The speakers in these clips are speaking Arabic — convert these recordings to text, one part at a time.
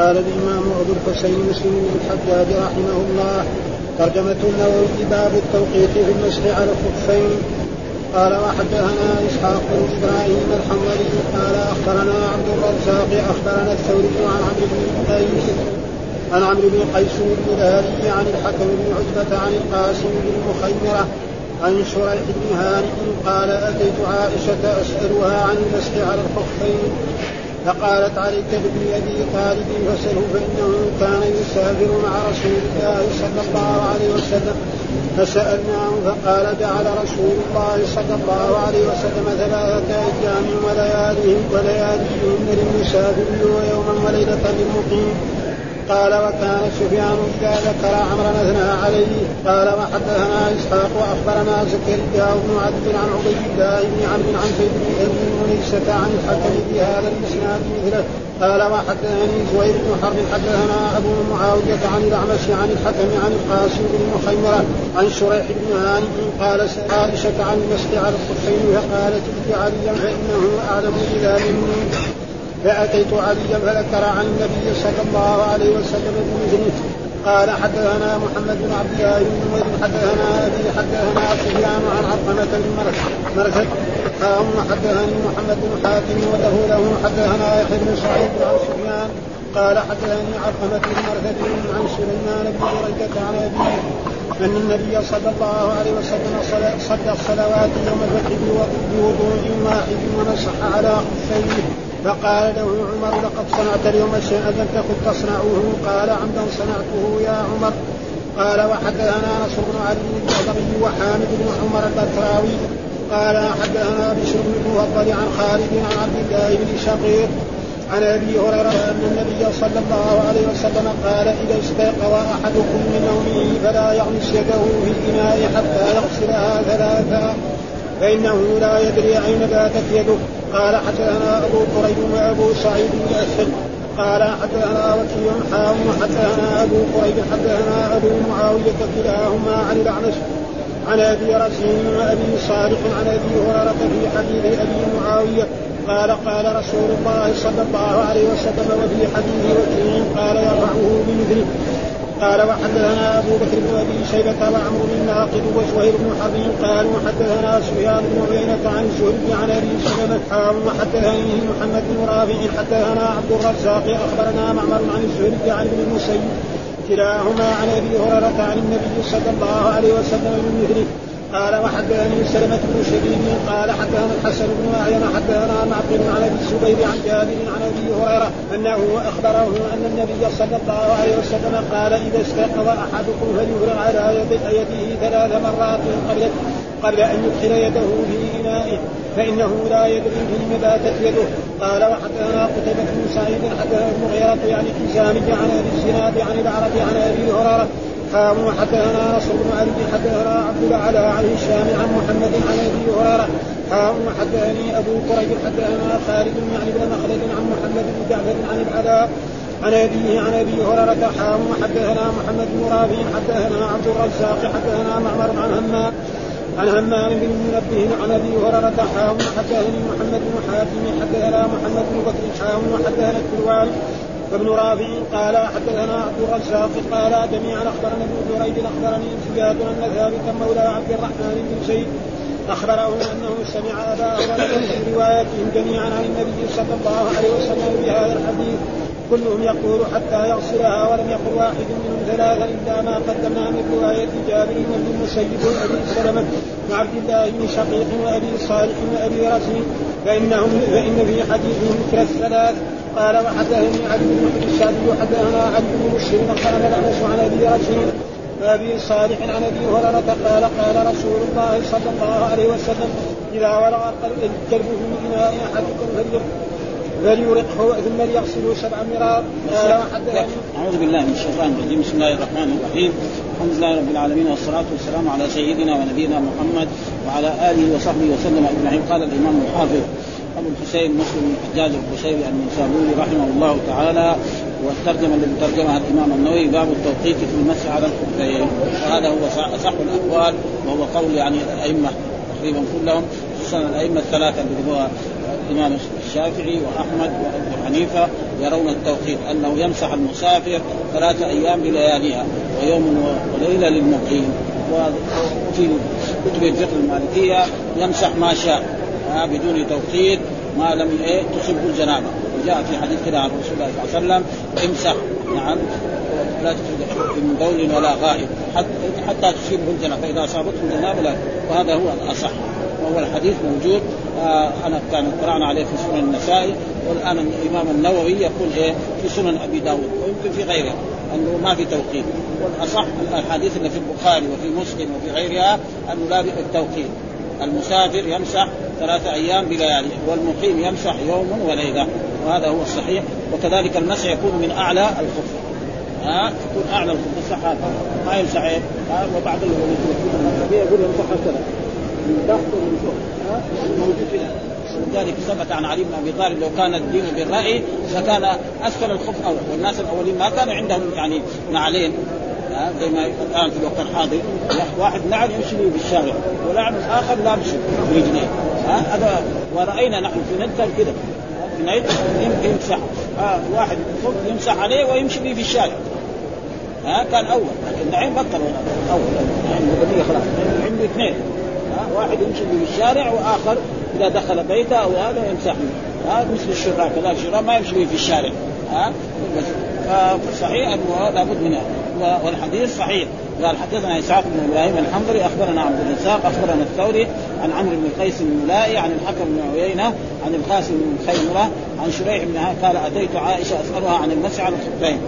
قال الإمام أبو الحسين مسلم بن الحجاج رحمه الله ترجمة النووي باب التوقيت في المسح على الخفين قال وحدثنا إسحاق بن إبراهيم الحنظلي قال أخبرنا عبد الرزاق أخبرنا الثوري عن عمرو بن قيس عن عمرو بن قيس بن عن الحكم بن عتبة عن القاسم بن مخيمرة عن شريح بن هانئ قال أتيت عائشة أسألها عن المسح على الخفين فقالت عليك أبي طالب فسله فإنه كان يسافر مع رسول الله صلى الله عليه وسلم. فسألناه فقال جعل رسول الله صلى الله عليه وسلم ثلاثة أيام ولياليهم ولياليهن للمسافر ويوما وليلة للمقيم. قال وكان سفيان إذا ذكر عمرا اثنى عليه قال وحدثنا إسحاق وأخبرنا زكريا بن عبد عن عبيد الله بن عمرو عن زيد بن ابي منيسة عن الحكم في هذا الإسناد مثله. قال وحدثني زهير بن حرب حدثنا أبو معاوية عن الأعمش عن الحكم عن القاسم بن مخيمرة عن شريح بن هانئ قال عائشة عن المسح على الخفين فقالت ائت عليا فانه أعلم بذا مني. فأتيت عليا فذكر عن النبي صلى الله عليه وسلم بمثله قال حدثنا محمد بن عبد الله بن نمير حدثنا أبي حدثنا سفيان عن علقمة بن مرثد. قام حدثني محمد بن حاتم وله له حدثنا يحيى بن سعيد عن سفيان. قال حدثني علقمة بن مرثد عن سليمان بن بريدة عن أبيه أن النبي صلى الله عليه وسلم صلى الصلوات يوم الفتح بوضوء واحد ومسح على خفيه. فقال له عمر لقد صنعت اليوم شيئا لم تكن تصنعه. قال عمدا صنعته يا عمر. قال وحدثنا نصر بن علي الجهضمي وحامد بن عمر البتراوي قال حدثنا بشر بن المفضل عن خالد عن عبد الله بن شقيق عن أبي هريرة أن النبي صلى الله عليه وسلم قال إذا استيقظ أحدكم من نومه فلا يغمس يده في الإناء حتى يغسلها ثلاثا فإنه لا يدري أين باتت يده. قال حدثنا أبو قريب وأبو سعيد الاشد قال حدثنا وكيع حاوم وحدثنا أبو قريب حدثنا أبو معاوية كلاهما عن الأعمش عن أبي رزين وأبي صالح عن أبي هريرة في حديث أبي معاوية قال قال رسول الله صلى الله عليه وسلم وفي حديث وكيع قال يرفعه بمثله. قال وحدثنا أبو بكر بن أبي شيبة وعمرو بن ناقد وزهير بن حرب قال وحدثنا سفيان بن عيينة عن الزهري عن أبي سلمه حام وحدثني محمد بن رافع حدثنا عبد الرزاق أخبرنا معمر عن الزهري عن ابن المسيب كلاهما عن أبي هريرة عن النبي صلى الله عليه وسلم من مثله قال وحدثني سلمة بن شبيب قال حدثنا الحسن بن أعين حدثنا معقل عن ابي الزبير عن جابر عن أبي هريرة أنه أخبره أن النبي صلى الله عليه وسلم قال إذا استيقظ أحدكم فليفرغ على يده ثلاث مرات قبل قبل أن يدخل يده في إنائه فإنه لا يدري فيما باتت يده. قال وحدثنا قتيبة بن سعيد حدثنا المغيرة يعني كسامي عن أبي الزناد عن الأعرج عن أبي هريرة حام حدثنا نصر بن علي حدثنا عبد الاعلى عن هشام عن محمد عن ابي هريره حام حدثني ابو قريب حدثنا خالد يعني بن مخلد عن محمد بن جعفر عن العلاء عن ابيه عن ابي هريره حام حدثنا محمد بن رافع حدثنا عبد الرزاق حدثنا معمر عن همام عن همام بن منبه عن ابي هريره حام حدثني محمد بن حاتم حدثنا محمد بن بكر حام وحدثنا الكروان وابن رافع قال حدثنا عبد الرزاق قال جميعا أخبرنا ابن جريج أخبرني زياد ان ثابتا مولى عبد الرحمن بن زيد أخبره أنه سمع أبا هريره في رواياتهم جميعا عن النبي صلى الله عليه وسلم بهذا الحديث. كلهم يقول حتى يغسلها ولم يقل واحد منهم ثلاثا إلا ما قدمنا من رواية جابر وابن المسيب وابي سلمة وعبد الله بن شقيق وابي صالح وابي رسم فانهم فإن في حديثهم ذكر الثلاث. قال وحدثني علي بن الشافعي وحدثنا علي بن مسلم قال الأعمش عن أبي رشيد وابي صالح عن أبي هريرة قال قال رسول الله صلى الله عليه وسلم إذا ورع الكلب في إناء أحدكم فليرقه ثم ليغسله سبع مرار وحدثني أعوذ بالله من الشيطان الرجيم. بسم الله الرحمن الرحيم. الحمد لله رب العالمين والصلاة والسلام على سيدنا ونبينا محمد وعلى آله وصحبه وسلم أجمعين. قال الإمام الحافظ أبو الحسين مسلم بن الحجاج القشيري النسابوري رحمه الله تعالى والترجمة الذي ترجمها الإمام النووي باب التوقيت في المسح على الخفين وهذا هو اصح الأقوال وهو قول يعني الأئمة تقريبا كلهم خصوصا الأئمة الثلاثة اللي هو الإمام الشافعي وأحمد وأبو حنيفة يرون التوقيت أنه يمسح المسافر ثلاثة أيام بلياليها ويوم وليلة للمقيم. وفي كتب الفقه المالكية يمسح ما شاء بدون توقيت ما لم إيه تصب الجنابة. وجاء في حديث كده عن رسول الله صلى الله عليه وسلم امسح نعم لا من بول ولا غائب حتى حتى تصيبه الجنابة. فإذا أصابته الجنابة لا وهذا هو الأصح. وهو الحديث موجود. آه أنا كان قرانا عليه في سنن النسائي والآن الإمام النووي يقول إيه؟ في سنن أبي داود ويمكن في غيره أنه ما في توقيت. والأصح الاحاديث اللي في البخاري وفي مسلم وفي غيرها انه لا التوقيت. المسافر يمسح ثلاثة أيام بليالي والمقيم يمسح يوم وليلة. وهذا هو الصحيح. وكذلك المسح يكون من أعلى الخف ها؟ يكون أعلى الخف هذا. ما يمسح إيه؟ وبعض المذهبية يقول يمسح هكذا ومن فوق موجود هنا ولذلك ثبت عن علي بن أبي طالب لو كان الدين بالرأي لكان أسفل الخف اول والناس الأولين ما كان عندهم يعني نعلين زي ما الآن في الوقت الحاضر. واحد نعل يمشي به بالشارع ولعن آخر لابس برجليه هذا ورأينا نحن في نجد كذا في نجد يمسح آه واحد يمسح عليه ويمشي به في الشارع ها كان أول لكن دحين بطل أول يعني خلاص عنده اثنين. واحد يمشي به في الشارع وآخر إذا دخل بيته أو هذا يمسح ها مثل الشراع كذلك الشراع ما يمشي به في الشارع. ها؟ فصحيح انه لابد من والحديث صحيح. قال حدثنا إسحاق بن إبراهيم الحنظري أخبرنا عبد الرزاق أخبرنا الثوري عن عمرو بن قيس الملائي عن الحكم بن عيينة عن القاسم بن خيمرة عن شريح بن قال أتيت عائشة أسألها عن المسح على الخفين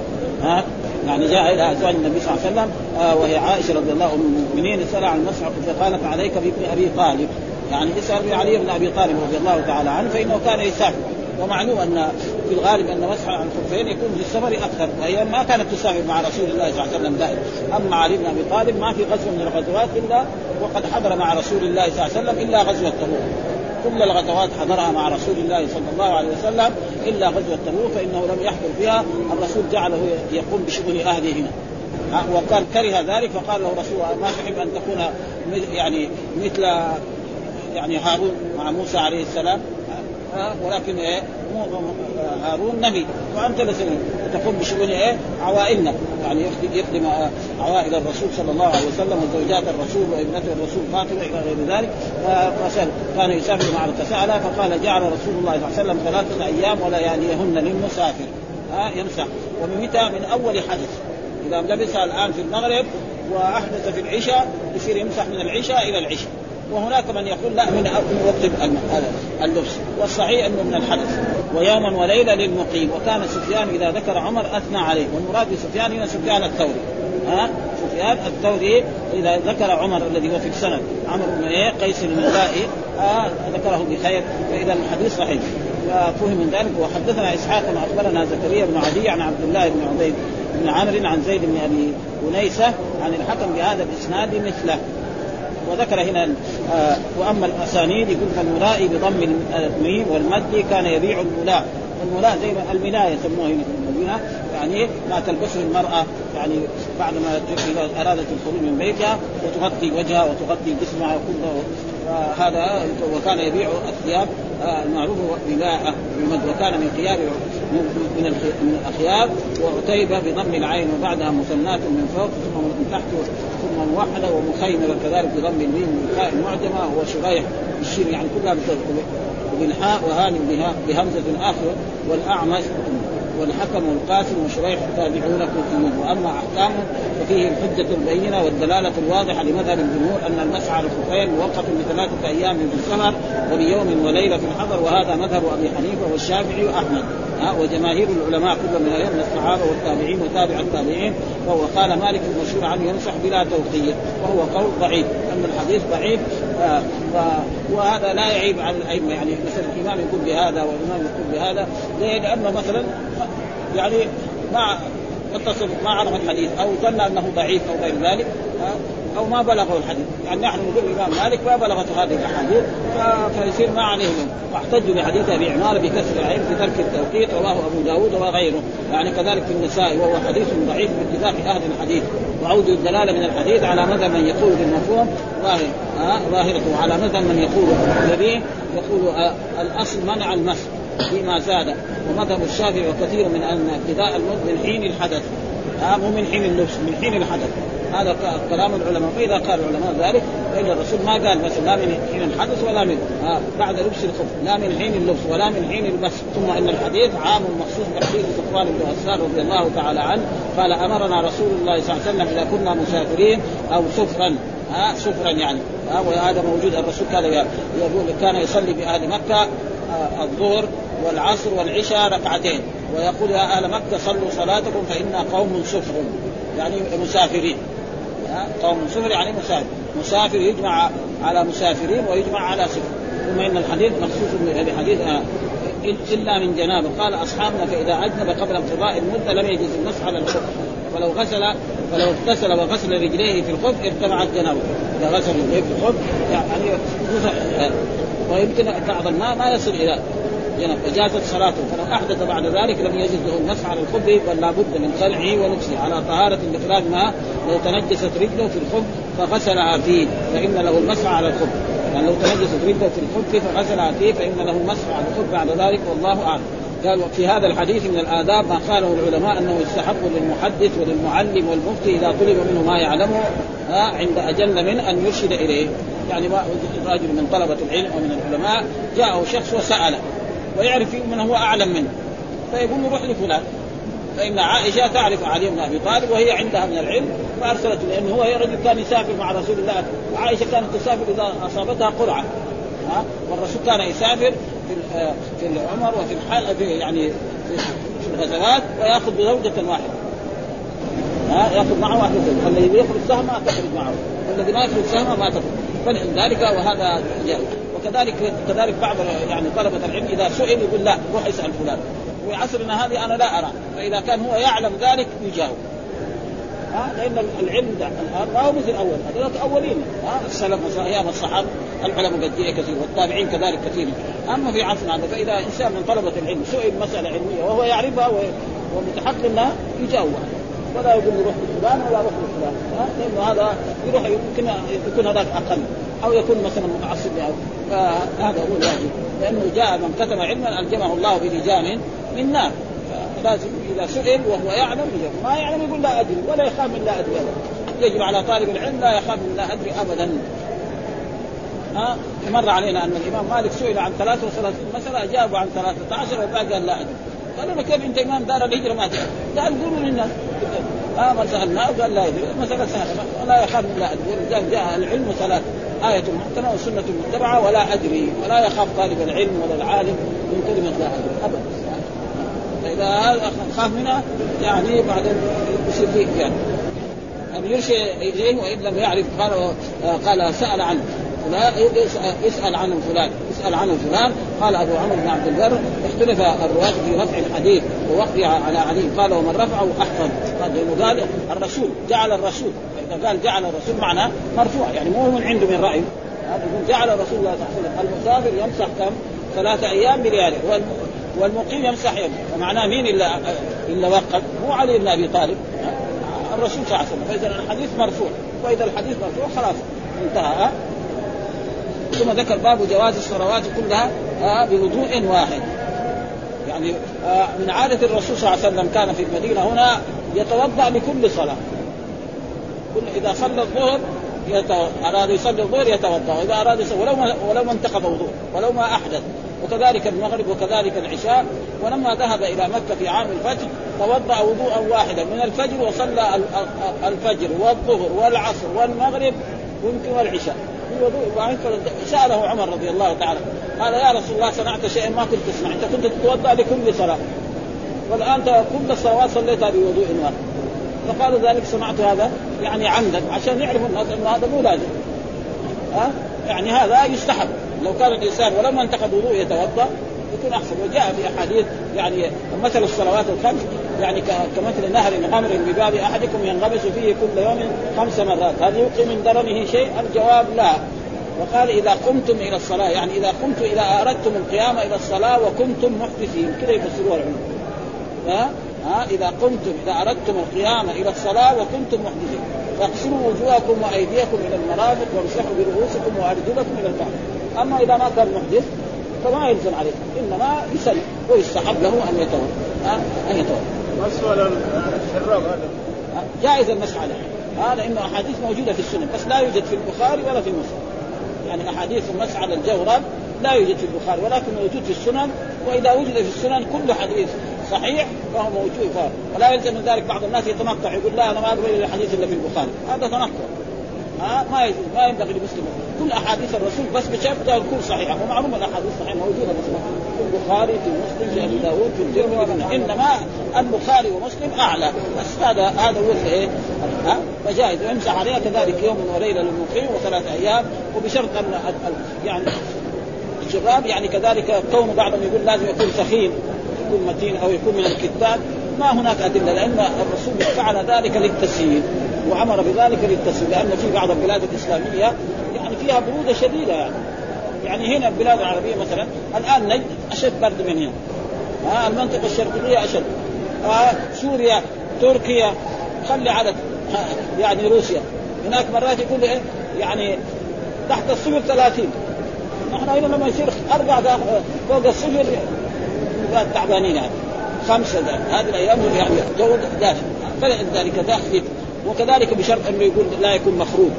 ها؟ يعني جاء إلى أزواج النبي صلى الله عليه وسلم آه وهي عائشة رضي الله عنها المؤمنين اسأل عن المسح فقالت عليك بابن أبي طالب. يعني اسأل علي بن أبي طالب رضي الله تعالى عنه فإنه كان يسافر ومعلوم أن في الغالب أن مسح الخفين يكون في السفر أكثر وهي ما كانت تسافر مع رسول الله صلى الله عليه وسلم دائما. أما علي بن أبي طالب ما في غزوة من الغزوات إلا وقد حضر مع رسول الله صلى الله عليه وسلم إلا غزوة تبوك. كل الغزوات حضرها مع رسول الله صلى الله عليه وسلم إلا غزوة تبوك فإنه لم يحضر فيها. الرسول جعله يقوم بشؤون أهله هنا. وكان كره ذلك فقال له رسول الله ما تحب أن تكون يعني مثل يعني هارون مع موسى عليه السلام؟ ولكن إيه هارون نبي وأنت لسنين تقوم بشؤون إيه؟ عوائلنا. يعني يخدم عوائل الرسول صلى الله عليه وسلم وزوجات الرسول وابنته الرسول فاطمة إلى غير ذلك. فسال كان يسافر مع فسال فقال جعل رسول الله صلى الله عليه وسلم ثلاثة أيام ولياليهن للمسافر. ها يمسح. ومن متى من أول حدث. إذا لبسها الآن في المغرب وأحدث في العشاء يصير يمسح من العشاء إلى العشاء. وهناك من يقول لا من وقت اللبس. والصحيح إنه من الحدث. ويوما وليلة للمقيم. وكان سفيان إذا ذكر عمر أثنى عليه. والمراد بسفيان هنا سفيان الثوري. ها؟ سفيان الثوري إذا ذكر عمر الذي هو في السند. عمرو بن إيه؟ قيس الملائي آه ذكره بخير. فإذا الحديث صحيح. ففهم من ذلك. وحدثنا إسحاق أخبرنا زكريا بن عدي عن عبد الله بن عبيد بن عمرو عن زيد بن أبي أنيسة عن الحكم بهذا الإسناد مثله. وذكر هنا آه وأما الأسانيد يقول فالملائي بضم الميم والمد كان يبيع الملاء الملاء زي الملاء يسموه هنا في المدينة يعني ما تلبسه المرأة يعني بعد ما أرادت الخروج من بيتها وتغطي وجهها وتغطي جسمها كله هذا وكان يبيع الثياب المعروفه بلاءه وكان من ثياب من من الأخيار وعتيبه بضم العين وبعدها مثنات من فوق ثم من تحت ثم موحده ومخيمره كذلك بضم الميم والخاء المعجمة وشريح بالشين يعني كلها بالحاء وهان بهمزة اخره والأعمش والحكم والقاسم وشريح تابعون كوفيون وأما احكامه ففيه الحجة البينة والدلالة الواضحة لمذهب الجمهور أن المسعى الخفين موقت بثلاثه أيام في السفر وبيوم وليلة في الحضر وهذا مذهب أبي حنيفة والشافعي وأحمد. ها وجماهير العلماء كل من من الصحابة والتابعين وتابع التابعين. وهو قال مالك المشهور عنه يمسح بلا توقيت وهو قول ضعيف. ان الحديث ضعيف آه وهذا لا يعيب على الأئمة. يعني مثلا الإمام يقول بهذا والإمام يقول بهذا. ليه؟ لأنه مثلا يعني ما اتصل ما عرف الحديث أو ظن أنه ضعيف أو غير ذلك أو ما بلغه الحديث. يعني نحن نقول الامام مالك ما بلغته هذه الأحاديث فيصير ما عليه واحتجوا بحديث أبي عمار بكسر العين في ترك التوقيت رواه أبو داود وغيره. يعني كذلك في النساء وهو حديث ضعيف باتفاق أهل الحديث. وعود الدلاله من الحديث على مذهب من يقول بالمفهوم ظاهر. ظاهرته. على مذهب من يقول به يقول الأصل منع المسح فيما زاد. ومذهب الشافعي وكثير من ان ابتداء الموت من حين الحدث. آه مو من حين اللبس من حين الحدث. هذا كلام العلماء. فاذا قال العلماء ذلك فإن الرسول ما قال مثلا لا من حين الحدث ولا من آه بعد لبس الخف لا من حين اللبس ولا من حين المس ثم إن الحديث عام مخصوص بحديث صفوان بن عسال رضي الله تعالى عنه قال أمرنا رسول الله صلى الله عليه وسلم إذا كنا مسافرين أو سفرا ها سفرا يعني ها وهذا موجود. الرسول كان يقول كان يصلي باهل مكة الظهر والعصر والعشاء ركعتين ويقول يا أهل مكة صلوا صلاتكم فإنا قوم سفر يعني مسافرين. قوم سفر يعني مسافر. مسافر يجمع على مسافرين ويجمع على سفر. ثم إن الحديث مخصوص بحديث إلا من جنابه. قال أصحابنا فإذا أجنب قبل انقضاء المدة لم يجوز المسح على الخف فلو غسل فلو اغتسل وغسل رجليه في الخف ارتفعت جنابه. إذا غسل رجليه في الخف يعني ويمكن بعض الماء ما يصل إلى جنب. فجازت صلاته. فلو أحدث بعد ذلك لم يجد له المسح على الخف بل لابد من خلعه ولبسه على طهارة لاخراج ما لو تنجست رجله في الخف فغسلها فيه فإن له المسح على الخف يعني لو تنجست رجله في الخف فغسلها فيه فإن له المسح على الخف بعد ذلك والله أعلم. قال في هذا الحديث من الآداب ما قاله العلماء أنه يستحب للمحدث وللمعلم والمفتي إذا طلب منه ما يعلمه عند أجل من أن يرشد إليه. يعني رجل من طلبة العلم ومن العلماء جاءه شخص وسأله. ويعرف من هو أعلم منه. فيقول له روح لفلان. فإن عائشة تعرف علي بن أبي طالب وهي عندها من العلم فأرسلته لأنه هو رجل كان يسافر مع رسول الله. وعائشة كانت تسافر إذا أصابتها قرعة. ها؟ والرسول كان يسافر في في العمر وفي الحال في يعني في الغزوات ويأخذ بزوجة واحدة. ها؟ يأخذ معه واحدة. زوجة الذي يخرج سهم ما تخرج معه. والذي ما يخرج سهم ما تخرج. فلذلك وهذا جائز وكذلك كذلك بعض يعني طلبة العلم إذا سئل يقول لا روح اسأل فلان. وعصرنا هذه أنا لا أرى. فإذا كان هو يعلم ذلك يجاوب. ها؟ لأن العلم الآن ما هو مثل اول هذول أولين. ها؟ السلف أيام الصحابة العلماء قد كثير والتابعين كذلك كثير. أما في عصرنا هذا فإذا إنسان من طلبة العلم سئل مسألة علمية وهو يعرفها ومتحقق إنها يجاوب ولا يقول روح لفلان ولا روح لفلان. لأنه هذا يروح يمكن يكون هذاك أقل. أو يكون مثلا متعصب له فهذا هو الواجب. لأنه جاء من كتم علما ألجمه الله بلجام من نار. لازم إذا سئل وهو يعلم يجب. ما يعلم يقول لا أدري ولا يخاف من لا أدري. ابدا يجب على طالب العلم لا يخاف من لا أدري ابدا. ها؟ مر علينا أن الإمام مالك سئل عن 33 مسألة أجابوا عن 13 والباقي قال لا أدري. قالوا له كيف انت إمام دار الهجرة ما تعرف؟ قال قولوا للناس ها ما سالناه قال لا يدري مساله سهله ولا يخاف من لا أدري. قال جاء العلم ثلاث آية محكمة وسنة متبعة ولا أدري. ولا يخاف طالب العلم ولا العالم من كلمة لا أدري. أبدا. فاذا خاف منها يعني بعدين يصير فيه يعني أن يرشي إليه وإن لم يعرف قال قال سأل عنه. فلان اسأل عنه فلان. اسأل عنه فلان قال أبو عمرو بن عبد البر اختلف الرواة في رفع الحديث ووقفه على علي قال ومن رفعه أحفظ قال قال الرسول جعل الرسول فإذا قال جعل الرسول معناه مرفوع يعني مو من عنده من رأيه يقول جعل رسول الله صلى الله عليه وسلم. المسافر يمسح كم؟ ثلاثة أيام بليالي. والمقيم يمسح يده. فمعناه مين إلا إلا وقت مو علي بن أبي طالب. الرسول صلى الله عليه وسلم. فإذا الحديث مرفوع. وإذا الحديث مرفوع خلاص انتهى. ثم ذكر باب جواز الصلوات كلها بوضوء واحد. يعني من عادة الرسول صلى الله عليه وسلم كان في المدينة هنا يتوضأ لكل صلاة. كل إذا صلى الظهر أراد يصلي الظهر يتوضأ وإذا أراد يصلي ولو ما ولو ما انتقض وضوء ولو ما أحدث. وكذلك المغرب وكذلك العشاء. ولما ذهب إلى مكة في عام الفتح توضأ وضوءا واحدا من الفجر وصلى الفجر والظهر والعصر والمغرب ويمكن والعشاء في وضوء سأله عمر رضي الله تعالى قال يا رسول الله صنعت شيئا ما كنت تسمع. انت كنت تتوضأ لكل صلاة. والآن كل الصلوات صليتها بوضوء واحد فقال ذلك صنعت هذا يعني عمدا عشان يعرفوا الناس انه هذا مو لازم. ها؟ يعني هذا يستحب. لو كان الإنسان ولما انتقد وضوء يتوضأ يكون أحسن. وجاء في أحاديث يعني مثل الصلوات الخمس. يعني كمثل نهر غمر بباب أحدكم ينغمس فيه كل يوم خمس مرات. هل يلقي من درنه شيء؟ الجواب لا. وقال إذا قمتم إلى الصلاة يعني إذا قمتم إذا أردتم القيام إلى الصلاة وكنتم محدثين. كذا يفسروها العلماء ها؟ ها؟ إذا قمتم إذا أردتم القيام إلى الصلاة وكنتم محدثين. فاغسلوا وجوهكم وأيديكم إلى المرافق وامسحوا برؤوسكم وأرجلكم إلى الكعبه أما إذا ما كان محدث فما يلزم عليه إنما يسلم ويستحب له أن يتوضأ. أن يتوضأ. مسح الشراب هذا. جائز المسح عليه هذا إنه أحاديث موجودة في السنن بس لا يوجد في البخاري ولا في مسلم. يعني أحاديث المسح على الجورب لا يوجد في البخاري ولكن موجود في السنن وإذا وجد في السنن كل حديث صحيح فهو موجود. ولا يلزم من ذلك بعض الناس يتنطع يقول لا أنا ما اقبل الحديث الا في البخاري. هذا تنطع. ها ما يجوز ما ينبغي لمسلم. كل أحاديث الرسول بس بشرط تكون صحيحه ومعلومه الأحاديث الصحيحة موجودة مثلا في البخاري في مسلم في أبي داوود في الترمذي إنما البخاري ومسلم أعلى. بس هذا هذا هو الايه ها؟ فجائز. ويمسح عليها كذلك يوم وليلة للمقيم وثلاث أيام. وبشرط أن يعني الجراب يعني كذلك كون بعضهم يقول لازم يكون سخين يكون متين أو يكون من الكتاب. ما هناك أدلة لأن الرسول فعل ذلك للتسهيل وأمر بذلك للتسهيل لأن في بعض البلاد الإسلامية يعني فيها برودة شديدة. يعني يعني هنا البلاد العربية مثلا الآن نجد أشد برد من هنا. ها المنطقة الشرقية أشد. آه سوريا تركيا خلي عدد يعني روسيا. هناك مرات يقول إيه؟ يعني تحت الصفر 30 نحن هنا لما يصير أربع فوق الصفر تعبانين يعني. خمسة هذه الأيام يعني جو دافئ فلذلك ذاك وكذلك بشرط أنه يقول لا يكون مخروج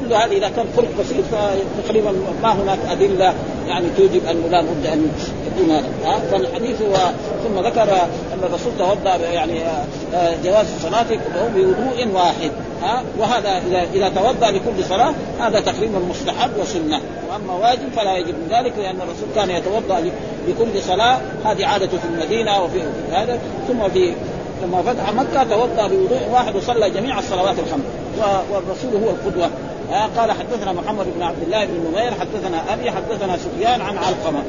كل هذه إذا كان فرق بسيط فتقريبا ما هناك أدلة يعني توجب انه لا بد أن يكون هذا. فالحديث هو ثم ذكر أن الرسول توضأ يعني آه، جواز الصلاه بوضوء واحد. ها؟ وهذا اذا إذا توضأ لكل صلاة هذا تقريبا مستحب وسنة. وأما واجب فلا يجب من ذلك لأن الرسول كان يتوضأ لكل صلاة. هذه عادته في المدينة وفي هذا. ثم في لما فتح مكة توضأ بوضوء واحد وصلى جميع الصلوات الخمس والرسول هو القدوة آه قال حدثنا محمد بن عبد الله بن نمير حدثنا أبي حدثنا سفيان عن علقمة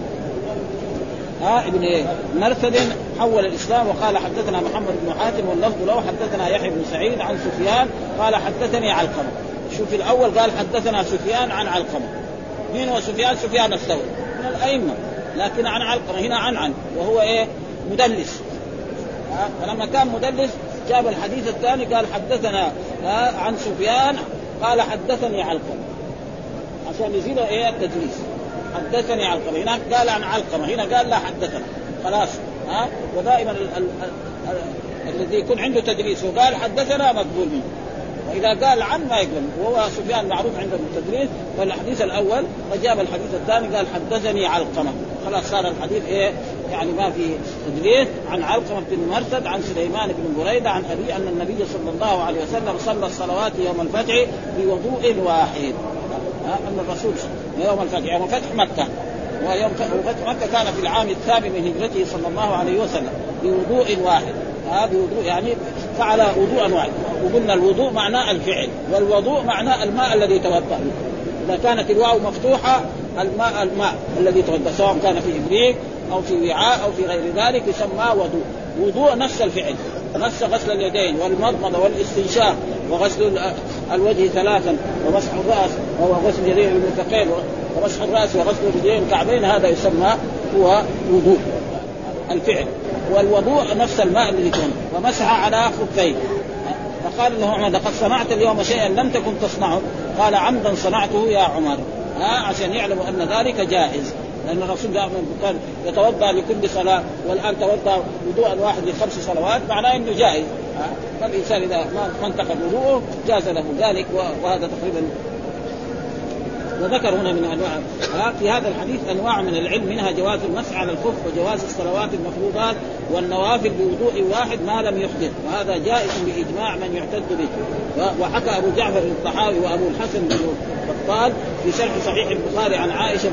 ها آه ابن إيه؟ مرثد حول الإسلام وقال حدثنا محمد بن حاتم واللفظ له حدثنا يحيى بن سعيد عن سفيان قال حدثني علقمة شوف الأول قال حدثنا سفيان عن علقمة مين هو سفيان؟ سفيان الثوري من الأئمة لكن عن علقمة هنا عن عن وهو إيه؟ مدلس فلما كان مدلس جاب الحديث الثاني قال حدثنا عن سفيان قال حدثني علقمة. عشان يزيد إيه؟ التدليس. حدثني علقمة. هناك قال عن علقمة. هنا قال لا حدثنا. خلاص ها؟ ودائما ال ال ال الذي يكون عنده تدليس وقال حدثنا مقبول منه. وإذا قال عن ما يقبل وهو سفيان معروف عنده التدليس فالحديث الأول فجاب الحديث الثاني قال حدثني علقمة. خلاص صار الحديث إيه؟ يعني ما في تدليس عن علقمه بن مرثد عن سليمان بن بريدة عن أبي أن النبي صلى الله عليه وسلم صلى الصلوات يوم الفتح بوضوء واحد. أن الرسول يوم الفتح يوم فتح مكة. ويوم فتح مكة كان في العام الثامن من هجرته صلى الله عليه وسلم بوضوء واحد. هذا بوضوء يعني فعل وضوءا واحد. وقلنا الوضوء معناه الفعل والوضوء معناه الماء الذي توضأ. إذا كانت الواو مفتوحة الماء الماء الذي توضأ سواء كان في إبريق أو في وعاء أو في غير ذلك يسمى وضوء. وضوء نفس الفعل. نفس غسل اليدين والمضمضة والاستنشاق وغسل الوجه ثلاثا ومسح الرأس وهو غسل اليدين المرفقين ومسح الرأس وغسل الرجلين الكعبين. هذا يسمى هو وضوء الفعل. والوضوء نفس الماء الذي كان ومسح على خفيه فقال له عمر لقد صنعت اليوم شيئا لم تكن تصنعه. قال عمدا صنعته يا عمر. ها عشان يعلموا أن ذلك جائز. لأن الرسول دائما كان يتوضأ لكل صلاة والآن توضأ وضوءا واحد لخمس صلوات معناه إنه جائز فالإنسان إذا ما انتقد وضوءه جاز له ذلك وهذا تقريبا وذكر هنا من انواع في هذا الحديث أنواع من العلم منها جواز المسح على الخف وجواز الصلوات المفروضات والنوافل بوضوء واحد ما لم يحدث وهذا جائز بإجماع من يعتد به. وحكى أبو جعفر الطحاوي وأبو الحسن بن بطال في شرح صحيح البخاري عن عائشة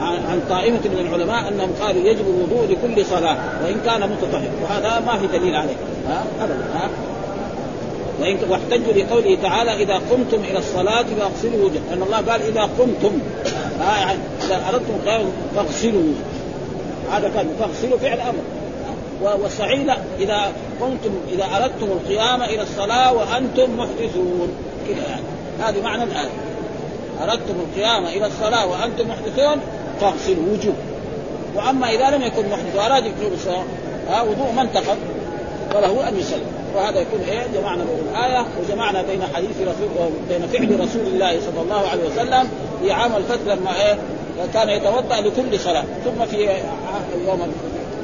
عن طائفه من العلماء أنهم قالوا يجب الوضوء لكل صلاة وإن كان متطهر. وهذا ما في دليل عليه. ها؟ ابدا. ها؟ واحتجوا لقوله تعالى إذا قمتم إلى الصلاة فاغسلوا وجه لأن الله قال إذا قمتم. آه يعني إذا أردتم القيام فاغسلوا. هذا كان فاغسلوا فعل أمر. والصحيح لا إذا قمتم إذا أردتم القيام إلى الصلاة وأنتم محدثون. كذا يعني. هذه معنى الآية. أردتم القيام إلى الصلاة وأنتم محدثون فاغسلوا وجوه. وأما إذا لم يكن محدث وأراد يكون الصلاة وضوء من تقض فله أن يسلم. وهذا يكون إيه جمعنا بين الآية وجمعنا بين حديث رسول بين فعل رسول الله صلى الله عليه وسلم في عام الفتح لما إيه كان يتوضأ لكل صلاة. ثم في يوم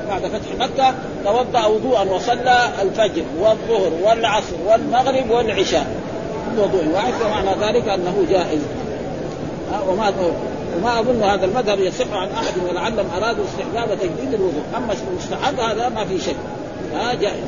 بعد فتح مكة توضأ وضوءا وصلى الفجر والظهر والعصر والمغرب والعشاء. وضوء واحد فمعنى ذلك أنه جائز. وما وما أظن هذا المذهب يصح عن أحد ولعلهم ارادوا استحباب تجديد الوضوء، أما المستحب هذا ما في شك. ها جائز.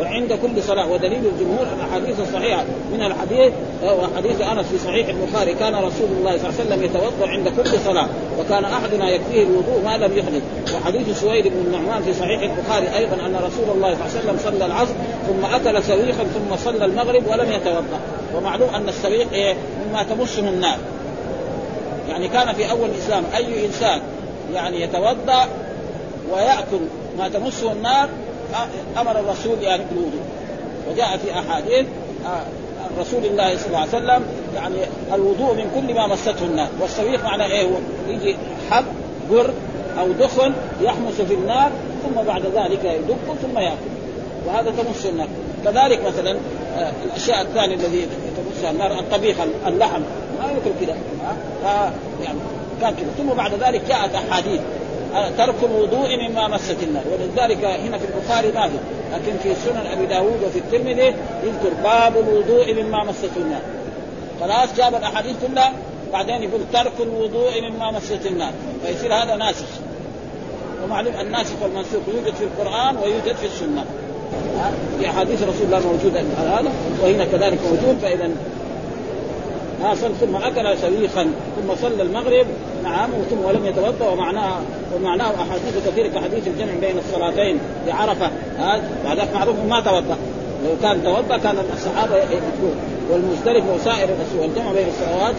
وعند كل صلاة ودليل الجمهور الأحاديث الصحيحة. من الحديث وحديث أنس في صحيح البخاري كان رسول الله صلى الله عليه وسلم يتوضأ عند كل صلاة وكان أحدنا يكفيه الوضوء ما لم يحدث. وحديث سويد بن النعمان في صحيح البخاري أيضا أن رسول الله صلى الله عليه وسلم صلى العصر ثم أكل سويخا ثم صلى المغرب ولم يتوضأ. ومعلوم أن السويق إيه مما تمسه النار. يعني كان في أول الإسلام أي إنسان يعني يتوضأ ويأكل ما تمسه النار أمر الرسول يعني بالوضوء وجاء في احاديث رسول الله صلى الله عليه وسلم يعني الوضوء من كل ما مسته النار والسويق معناه إيه؟ هو يجي حب بر أو دخن يحمس في النار ثم بعد ذلك يدق ثم يأكل. وهذا تمس النار كذلك مثلا الأشياء الثانية الذي تمسها النار الطبيخ اللحم. ما يأكل كذا يعني كان كذا ثم بعد ذلك جاءت أحاديث. ترك الوضوء مما مست النار. ولذلك هنا في البخاري ما في لكن في سنن أبي داود وفي الترمذي يذكر باب الوضوء مما مسته النار. خلاص جاب الأحاديث كلها بعدين يقول ترك الوضوء مما مسته النار. فيصير هذا ناسخ. ومعلوم الناسخ والمنسوخ يوجد في القرآن ويوجد في السنة. في أحاديث رسول الله موجودة هذا وهنا كذلك موجود فإذا ها ثم أكل سويخا ثم صلى المغرب نعم ثم ولم يتوضأ ومعناه ومعناه أحاديث كثيرة كحديث الجمع بين الصلاتين بعرفة. ها وهذا معروف ما توضأ. لو كان توضأ كان الصحابة يقول والمزدلف وسائر الرسول والجمع بين الصلوات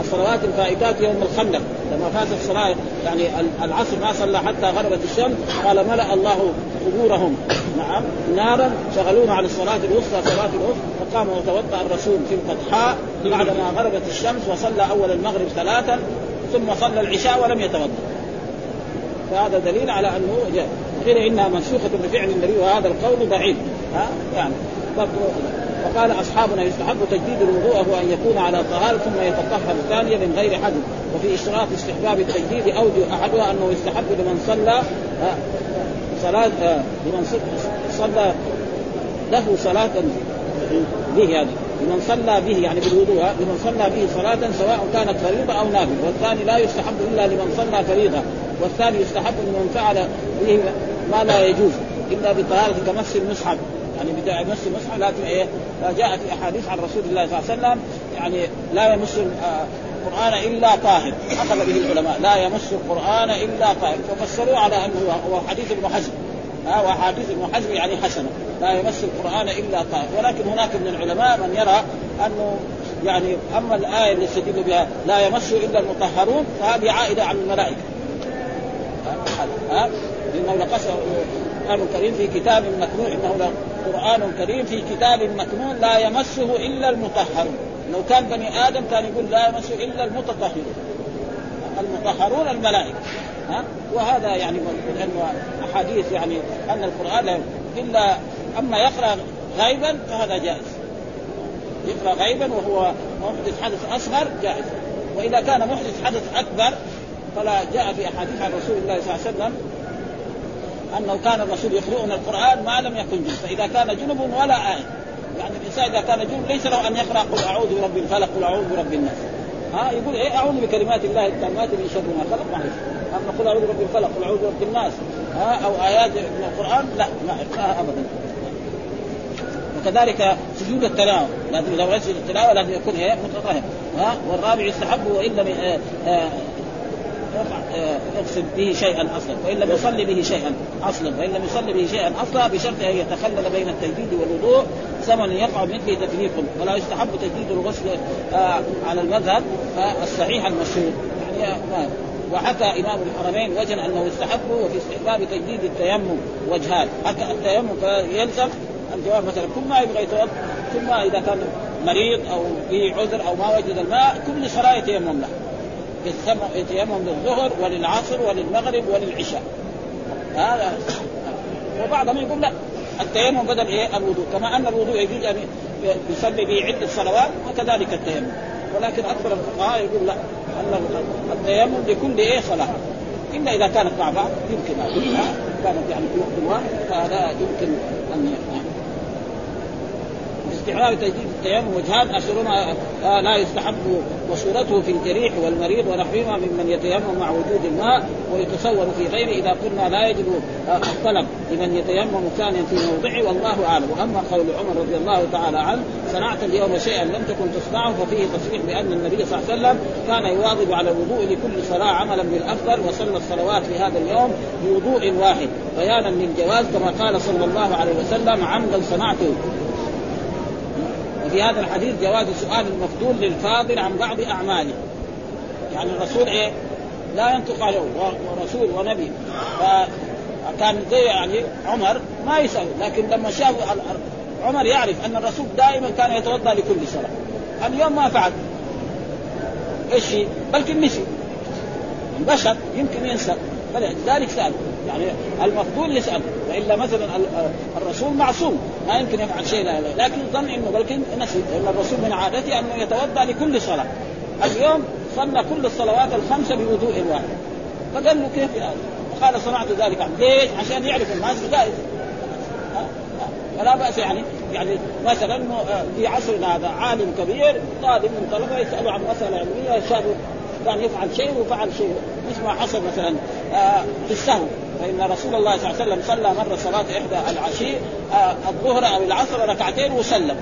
الصلوات الفائتات يوم الخندق. لما فات الصلاة يعني العصر ما صلى حتى غربت الشمس قال ملأ الله قبورهم. نعم. نارا شغلونا عن الصلاة الوسطى صلاة الوسطى. فقام وتوضأ الرسول في البطحاء بعدما غربت الشمس وصلى أول المغرب ثلاثا ثم صلى العشاء ولم يتوضأ. فهذا دليل على أنه جاء. قيل إنها منسوخة بفعل النبي وهذا القول ضعيف. ها؟ يعني. وقال أصحابنا يستحب تجديد الوضوء هو أن يكون على طهارة ثم يتطهر ثانيا من غير حدث وفي اشتراط استحباب التجديد اوجه أحدها أنه يستحب لمن صلى صلاة لمن صلى له صلاة به يعني. لمن صلى به يعني بالوضوء لمن صلى به صلاة سواء كانت فريضة أو نافلة. والثاني لا يستحب إلا لمن صلى فريضة. والثاني يستحب لمن فعل به ما لا يجوز إلا بطهارة كمس المصحف. يعني بدأ يمس المصحف لكن إيه جاء في احاديث عن رسول الله صلى الله عليه وسلم يعني لا يمس القرآن إلا طاهر. أخذ به العلماء لا يمس القرآن إلا طاهر. ففسروا على أنه هو حديث ابن حزم. ها وحديث ابن حزم يعني حسنة. لا يمس القرآن إلا طاهر. ولكن هناك من العلماء من يرى أنه يعني أما الآية اللي يستدل بها لا يمس إلا المطهرون فهذه عائدة عن الملائكة. ها لأنه لقص القرآن الكريم في كتاب مكنون إنه قرآن كريم في كتاب مكنون لا يمسه إلا المطهرون. لو كان بني آدم كان يقول لا يمس إلا المتطهرون. المطهرون الملائكة. ها؟ وهذا يعني لأنه أحاديث يعني أن القرآن لا إلا أما يقرأ غيبا فهذا جائز. يقرأ غيبا وهو محدث حدث أصغر جائز. وإذا كان محدث حدث أكبر فلا جاء في أحاديث عن رسول الله صلى الله عليه وسلم انه كان الرسول يقرؤون القرآن ما لم يكن جنب. فإذا كان جنب ولا إيه يعني الإنسان إذا كان جنب ليس له أن يقرأ قل أعوذ برب الفلق قل أعوذ برب الناس. ها يقول إيه أعوذ بكلمات الله التامات من شر ما خلق. ما أما قل أعوذ برب الفلق قل أعوذ برب الناس. ها أو آيات من القرآن لا ما يقراها ابدا. وكذلك سجود التلاوة. لازم اذا يسجد التلاوة لازم يكون إيه متطهر. ها والرابع يستحب وإن لم آه، آه، يقصد به شيئا أصلا. وإن لم يصلي به شيئا أصلا. وإن لم يصلي به شيئا أصلا بشرط أن يتخلل بين التجديد والوضوء زمن يقع مثله تفريق. ولا يستحب تجديد الغسل آه على المذهب الصحيح المشهور. يعني ما وحكى إمام الحرمين وجه أنه يستحب وفي استحباب تجديد التيمم وجهان. حكى التيمم يلزم الجواب مثلا. كل ما يبغى يتوضأ ما إذا كان مريض أو به عذر أو ما وجد الماء كل صلاة يتيمم له. يتيمم للظهر وللعصر وللمغرب وللعشاء. هذا وبعضهم يقول لا التيمم بدل إيه؟ الوضوء. كما أن الوضوء يجوز أن يصلي به عدة صلوات وكذلك التيمم. ولكن أكثر الفقهاء يقول لا أن التيمم لكل إيه؟ صلاة. إلا إذا كانت مع بعض يمكن كانت يعني في وقت واحد فهذا يمكن أن استحباب تجديد التيمم وجهان اشهرهما آه لا يستحب وصورته في الجريح والمريض ونحوهما ممن يتيمم مع وجود الماء ويتصور في غيره. إذا قلنا لا يجب آه الطلب لمن يتيمم ثانيا في موضعه والله أعلم. وأما قول عمر رضي الله تعالى عنه صنعت اليوم شيئا لم تكن تصنعه ففيه تصريح بأن النبي صلى الله عليه وسلم كان يواظب على الوضوء لكل صلاة عملا بالأفضل وصلى الصلوات في هذا اليوم بوضوء واحد بيانا للجواز كما قال صلى الله عليه وسلم عمدا صنعته وفي هذا الحديث جواز سؤال المفضول للفاضل عن بعض أعماله. يعني الرسول إيه؟ لا ينطق عليه ورسول ونبي. فكان زي يعني عمر ما يسأل لكن لما شاف عمر يعرف أن الرسول دائما كان يتوضأ لكل صلاة. اليوم ما فعل. إيش بلكن نسي البشر يمكن ينسى. فلذلك سال يعني المفضول يسال والا مثلا الرسول معصوم. ما يمكن يفعل شيء لا لا. لكن ظن إنه بلكن نسي. لأن الرسول من عادته أنه يتوضأ لكل صلاة. اليوم صلى كل الصلوات الخمسة بوضوء واحد. فقال له كيف هذا؟ فقال صنعت ذلك. عن ليش؟ عشان يعرف الناس جائز فلا بأس يعني. يعني مثلا في عصرنا هذا عالم كبير طالب من طلبة يسألوا عن مسألة علمية شافوا كان يفعل شيء وفعل شيء. مثل ما حصل مثلا آه في السهو. فإن رسول الله صلى الله عليه وسلم صلى مره صلاة إحدى العشي آه الظهر أو العصر ركعتين وسلم.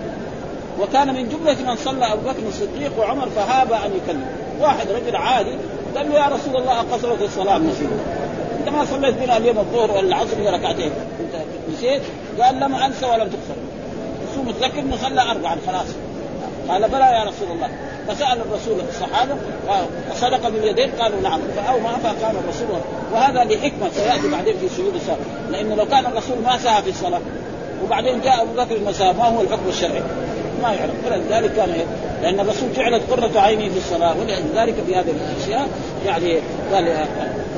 وكان من جملة من صلى أبو بكر الصديق وعمر فهاب أن يكلم. واحد رجل عادي قال له يا رسول الله اقصرت الصلاة نسيت انت ما صليت بنا اليوم الظهر ولا العصر ركعتين انت نسيت؟ قال لم أنسى ولم تقصر. شو متذكر انه صلى اربعا خلاص. قال بلى يا رسول الله. فسأل الرسول الصحابة وصدق باليدين قالوا نعم. فاو ما الرسول وهذا لحكمة سيأتي بعدين في سجود الصلاة. لأنه لو كان الرسول ما سهى في الصلاة وبعدين جاء أبو بكر المساء ما هو الحكم الشرعي؟ ما يعرف. فلذلك كان إيه؟ لأن الرسول جعلت قرة عينه في الصلاة ولذلك في هذه الأشياء يعني قال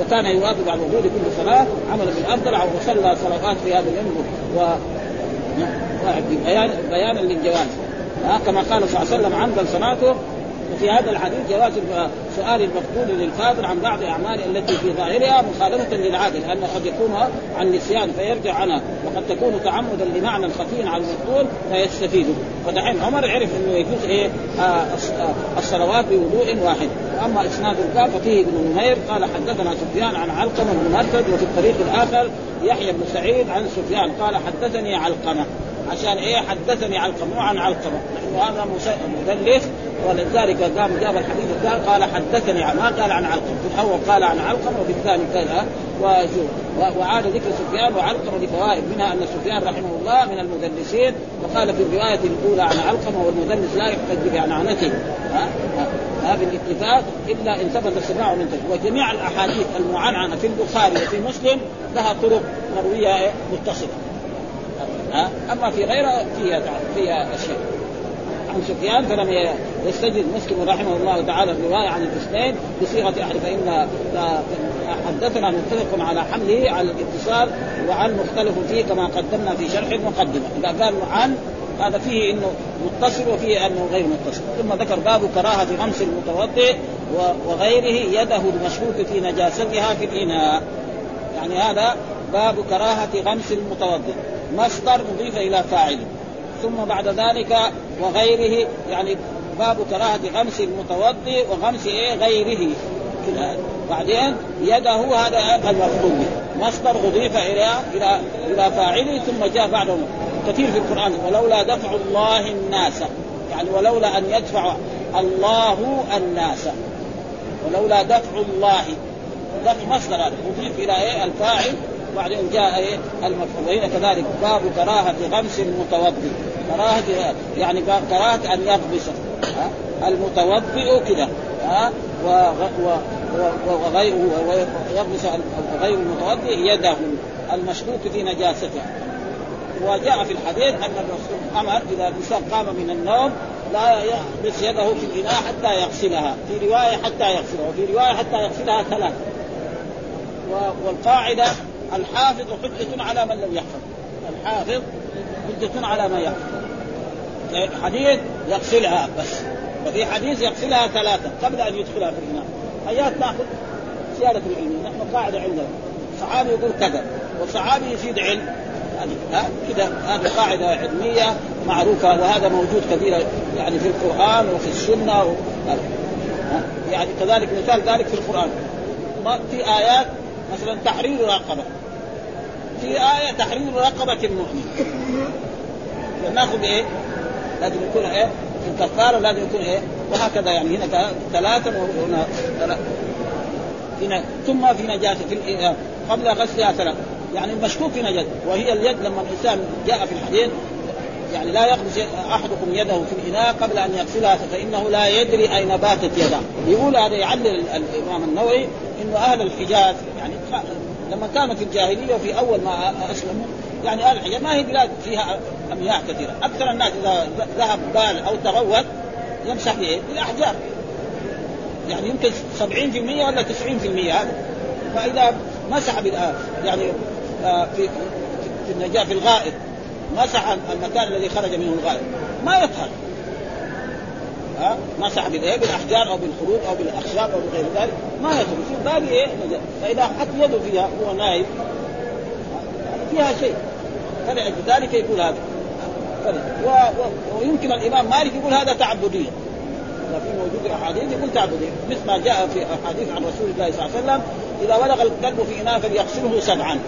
وكان يواظب على الوضوء لكل صلاة عمل بالأفضل وصلى صلوات في هذا اليوم و بيان بيانا للجواز. كما قال صلى الله عليه وسلم عمدا صلاته وفي هذا الحديث جواز سؤال المقبول للفاضل عن بعض اعماله التي في ظاهرها مخالفة للعاده لأنه قد يكون عن نسيان فيرجع عنها وقد تكون تعمدا لمعنى خفي على المقبول فيستفيد. فدحين عمر عرف إنه يجوز إيه؟ آه الصلوات بوضوء واحد. وأما إسناد الباب ففيه ابن نمير قال حدثنا سفيان عن علقمة بن مرثد وفي الطريق الآخر يحيى بن سعيد عن سفيان قال حدثني علقمة. عشان إيه؟ حدثني علقمة عن علقمة. لأنه هذا مدلس ولذلك قام جاب الحديث الثاني قال حدثني ما قال عن علقمة. في الأول قال عن علقمة وفي الثاني كذا وعاد ذكر سفيان وعلقمة لفوائد منها أن سفيان رحمه الله من المدلسين وقال في الرواية الأولى عن علقمة والمدلس لا يحتج بعنعنته. ها؟ ها؟ بالاتفاق إلا إن ثبت السماع من وجميع الأحاديث المعنعنه في البخاري وفي مسلم لها طرق مرويه متصلة. أما في غيرها فيها فيها أشياء. عن سفيان فلم يستجد مسلم رحمه الله تعالى الرواية عن الاثنين بصيغة أحد فإن حدثنا متفق على حمله على الاتصال وعن مختلف فيه كما قدمنا في شرح المقدمه إذا قال عن هذا فيه إنه متصل وفيه أنه غير متصل. ثم ذكر باب كراهة غمس المتوضئ وغيره يده المشكوك في نجاستها في الإناء. يعني هذا باب كراهة غمس المتوضئ. مصدر مضيف إلى فاعل. ثم بعد ذلك وغيره يعني باب كراهة غمس المتوضئ وغمس إيه؟ غيره. بعدين يده هذا المفعول مصدر أضيف إلى إلى إلى فاعله ثم جاء بعده. كثير في القرآن. ولولا دفع الله الناس. يعني ولولا أن يدفع الله الناس. ولولا دفع الله. دفع مصدر. اضيف إلى إيه؟ الفاعل. وبعدين جاء إيه؟ المفعول وهنا كذلك باب كراهة غمس المتوضئ. كراهة يعني كراهة أن يغمس. المتوضئ كده. ها؟ وغيره ويغمس غير المتوضئ يده. المشكوك في نجاسته. وجاء في الحديث أن الرسول أمر إذا الإنسان قام من النوم لا يغمس يده في الإناء حتى يغسلها. في رواية حتى يغسلها. وفي رواية حتى يغسلها ثلاث. والقاعدة الحافظ حجة على من لم يحفظ. الحافظ حجة على ما يحفظ. حديث يغسلها بس. وفي حديث يغسلها ثلاثة قبل أن يدخلها في الإناء آيات ناخذ زيادة العلم. نحن قاعدة عندنا. صحابي يقول كذا والصحابي يزيد علم. هذه كذا. هذه قاعدة علمية معروفة وهذا موجود كثيرا يعني في القرآن وفي السنة و... يعني كذلك مثال ذلك في القرآن. في آيات مثلا تحرير رقبة. في آية تحرير رقبة المؤمن ناخذ إيه؟ لازم يكون إيه؟ في الكفارة لازم يكون إيه؟ وهكذا يعني هنا ثلاثة وهنا ثلاثة ثم في نجاسة في قبل غسلها ثلاثة يعني المشكوك في نجاسة وهي اليد لما الإنسان جاء في الحديث يعني لا يغمس أحدكم يده في الإناء قبل أن يغسلها فإنه لا يدري أين باتت يده يقول هذا يعلل الإمام النووي إنه أهل الحجاز يعني لما كانوا في الجاهلية وفي أول ما أسلموا يعني أهل الحجاز ما هي بلاد فيها امياه كثيرة، أكثر الناس إذا ذهب بال أو تغوط يمسح بايه؟ بالاحجار. يعني يمكن 70% ولا 90% هذا. فإذا مسح يعني آه، في في النجاة في الغائط مسح المكان الذي خرج منه الغائط ما يطهر ها؟ مسح بالايه؟ بالأحجار أو بالخروج أو بالأخشاب أو بغير ذلك. ما يطهر يصير باقي إيه؟ فإذا حط يده فيها هو نايم فيها شيء. فلذلك يقول هذا. و... و... ويمكن الإمام مالك يقول هذا تعبدية. في موجود أحاديث يقول تعبدية. مثل ما جاء في أحاديث عن رسول الله صلى الله عليه وسلم إذا ولغ الكلب في اناء فليغسله سبعا.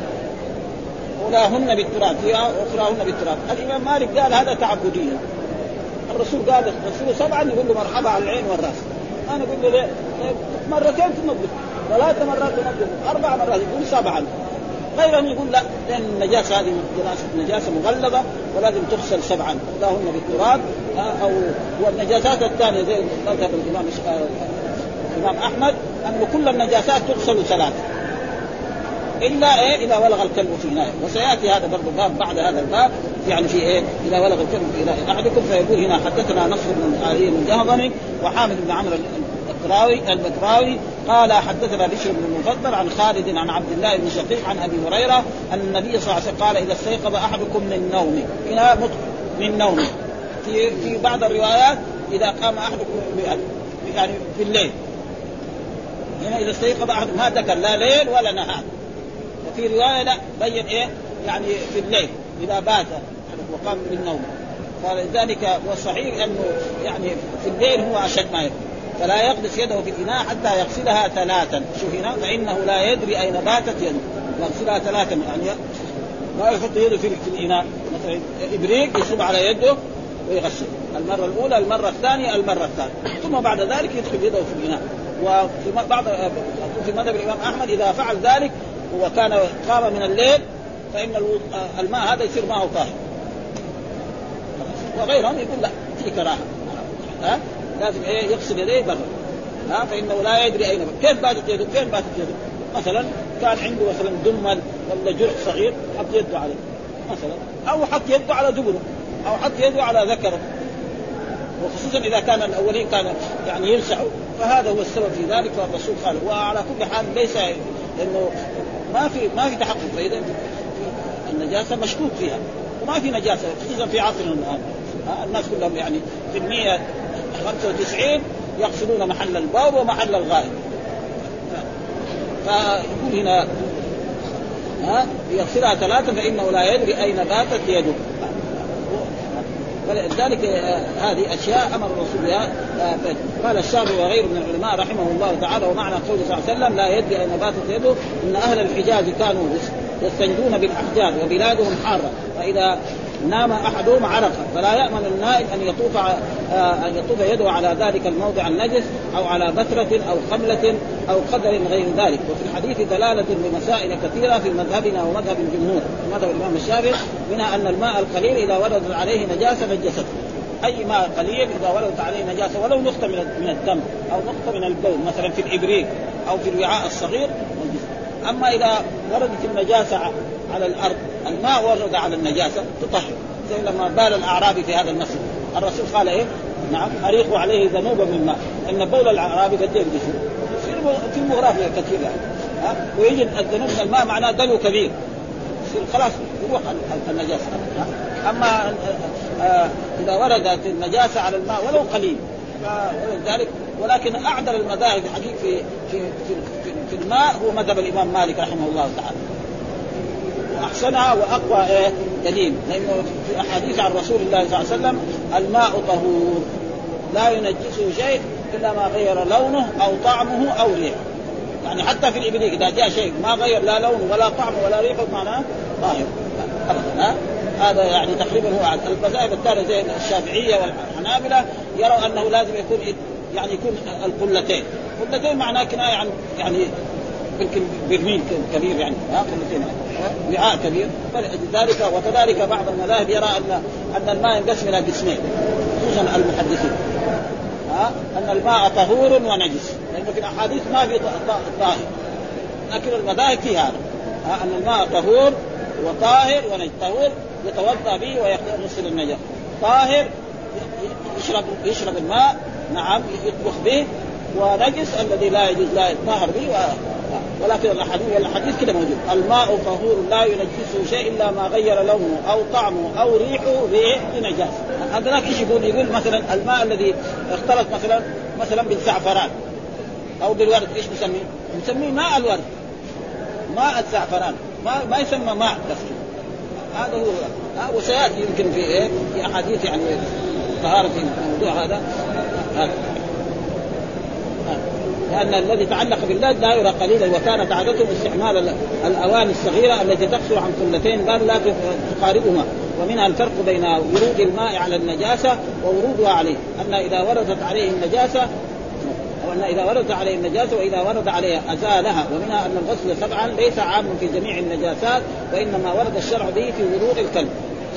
أولاهن بالتراب. واخراهن بالتراب. الإمام مالك قال هذا تعبديا الرسول قال غسله سبعا يقول له مرحبا على العين والرأس. أنا أقول له ليه؟ مرتين تنظف ثلاث مرات تنظف أربع مرات يقول سبعا. غيرهم يقول لا لأن النجاسة هذه نجاسة مغلظة ولازم تغسل سبعا. اولاهن بالتراب أو والنجاسات الثانية زي مذهب الإمام الإمام أحمد أن كل النجاسات تغسل ثلاثة. إلا إيه؟ إذا ولغ الكلب في اناء وسيأتي هذا برضه باب بعد هذا الباب يعني في إيه؟ إذا ولغ الكلب في اناء أحدكم فيقول هنا حدثنا نصر بن علي الجهضمي وحامد بن عمرو البكراوي البكراوي قال حدثنا بشر بن المفضل عن خالد عن عبد الله بن شقيق عن أبي هريرة أن النبي صلى الله عليه وسلم قال إذا استيقظ أحدكم من نومه. هنا من نومه. في في بعض الروايات إذا قام أحدكم يعني في الليل. هنا إذا استيقظ احد ما ذكر لا ليل ولا نهار. وفي رواية لا بين إيه؟ يعني في الليل إذا بات وقام من نومه فلذلك والصحيح أنه يعني في الليل هو أشد ما يكون. فلا يقدس يده في الاناء حتى يغسلها ثلاثا. شوف هنا فإنه لا يدري أين باتت يده. يغسلها ثلاثا يعني ما يحط يده في, في الإناء. مثلا إبريق يصب على يده ويغسل. المرة الأولى المرة الثانية المرة الثالثة. ثم بعد ذلك يدخل يده في الإناء. وفي بعض في مذهب الإمام أحمد إذا فعل ذلك وكان قام من الليل فإن الماء هذا يصير معه طاهر. وغيرهم يقول لا في كراهة. ها؟ لازم إيه يغسل يديه برا. ها؟ فإنه لا يدري أين كيف باتت يده؟ فين باتت يده؟ مثلا كان عنده مثلا دمل ولا جرح صغير حط يده عليه مثلا أو حط يده على دبره أو حط يده على ذكره. وخصوصا إذا كان الأولين كان يعني يلسعوا فهذا هو السبب في ذلك فالرسول قال وعلى كل حال ليس إنه ما في ما في تحقق. فإذا النجاسة مشكوك فيها. وما في نجاسة خصوصا في عصرنا الآن. الناس كلهم يعني في المية 95 يغسلون محل الباب ومحل الغائب. فيقول هنا ها يغسلها ثلاثة فإنه لا يدري أين باتت يده. فلذلك آه، هذه أشياء أمر الرسول بها آه، قال الشافعي وغيره من العلماء رحمه الله تعالى ومعنى قوله صلى الله عليه وسلم لا يدري أين باتت يده إن أهل الحجاز كانوا يستنجون بالاحجاز وبلادهم حارة. فإذا نام أحدهم عرق فلا يأمن النائم أن يطوف آه، أن يطوف يده على ذلك الموضع النجس أو على بترة أو خملة أو قدر غير ذلك. وفي الحديث دلالة لمسائل كثيرة في مذهبنا ومذهب الجمهور مذهب الإمام الشافعي منها أن الماء القليل إذا وردت عليه نجاسة نجسته. أي ماء قليل إذا وردت عليه نجاسة ولو نقطة من من الدم أو نقطة من البول مثلا في الإبريق أو في الوعاء الصغير أما إذا وردت النجاسة على الأرض. الماء ورد على النجاسة تطهر. زي لما بال الأعرابي في هذا المسجد. الرسول قال إيه؟ نعم أريقوا عليه ذنوبا من ماء. إن بول الأعرابي قد يصير في المغرافيا كثير يعني. ها؟ ويجد الذنوب من الماء معناه دلو كبير. يصير خلاص يروح النجاسة. أما آه، إذا وردت النجاسة على الماء ولو قليل. ولذلك ولكن أعدل المذاهب حقيقة في في في, في, في الماء هو مذهب الإمام مالك رحمه الله تعالى. واحسنها وأقوى إيه دليل. لأنه في أحاديث عن رسول الله صلى الله عليه وسلم الماء طهور لا ينجسه شيء إلا ما غير لونه أو طعمه أو ريحه. يعني حتى في الابليق إذا جاء شيء ما غير لا لونه ولا طعمه ولا ريحه معناه طاهر. هذا يعني تقريبا هو المذاهب الثانية زي الشافعية والحنابلة يروا أنه لازم يكون يعني يكون القلتين. قلتين معناه كناية عن يعني برميل كبير يعني ها قلتين وعاء كبير. فلذلك وكذلك بعض المذاهب يرى أن أن الماء ينقسم إلى قسمين خصوصا المحدثين ها أن الماء طهور ونجس لأنه في الأحاديث ما في طاهر. لكن المذاهب في هذا أن الماء طهور وطاهر ونجس طهور يتوضأ به ويغسل النجس. طاهر يشرب يشرب الماء نعم يطبخ به ونجس الذي لا يجوز لا يطهر به ولكن الحديث والحديث كده موجود الماء طهور لا ينجسه شيء إلا ما غير لونه أو طعمه أو ريحه بنجاسه هذاك إيش يقول؟ يقول مثلا الماء الذي اختلط مثلا مثلا بالزعفران. أو بالورد. إيش نسميه؟ نسميه ماء الورد. ماء الزعفران. ما ما يسمى ماء بس. هذا هو. وسيأتي يمكن في إيه؟ في أحاديث يعني طهارة الموضوع هذا. هذا. لأن الذي تعلق باللد لا يرى قليلا وكانت عادتهم استعمال الأواني الصغيرة التي تقصر عن قلتين بل لا تقاربهما. ومنها الفرق بين ورود الماء على النجاسة وورودها عليه. أن إذا وردت عليه النجاسة وأن إذا وردت عليه النجاسة وإذا ورد عليها أزالها. ومنها أن الغسل سبعا ليس عام في جميع النجاسات وإنما ورد الشرع به في ورود الكلب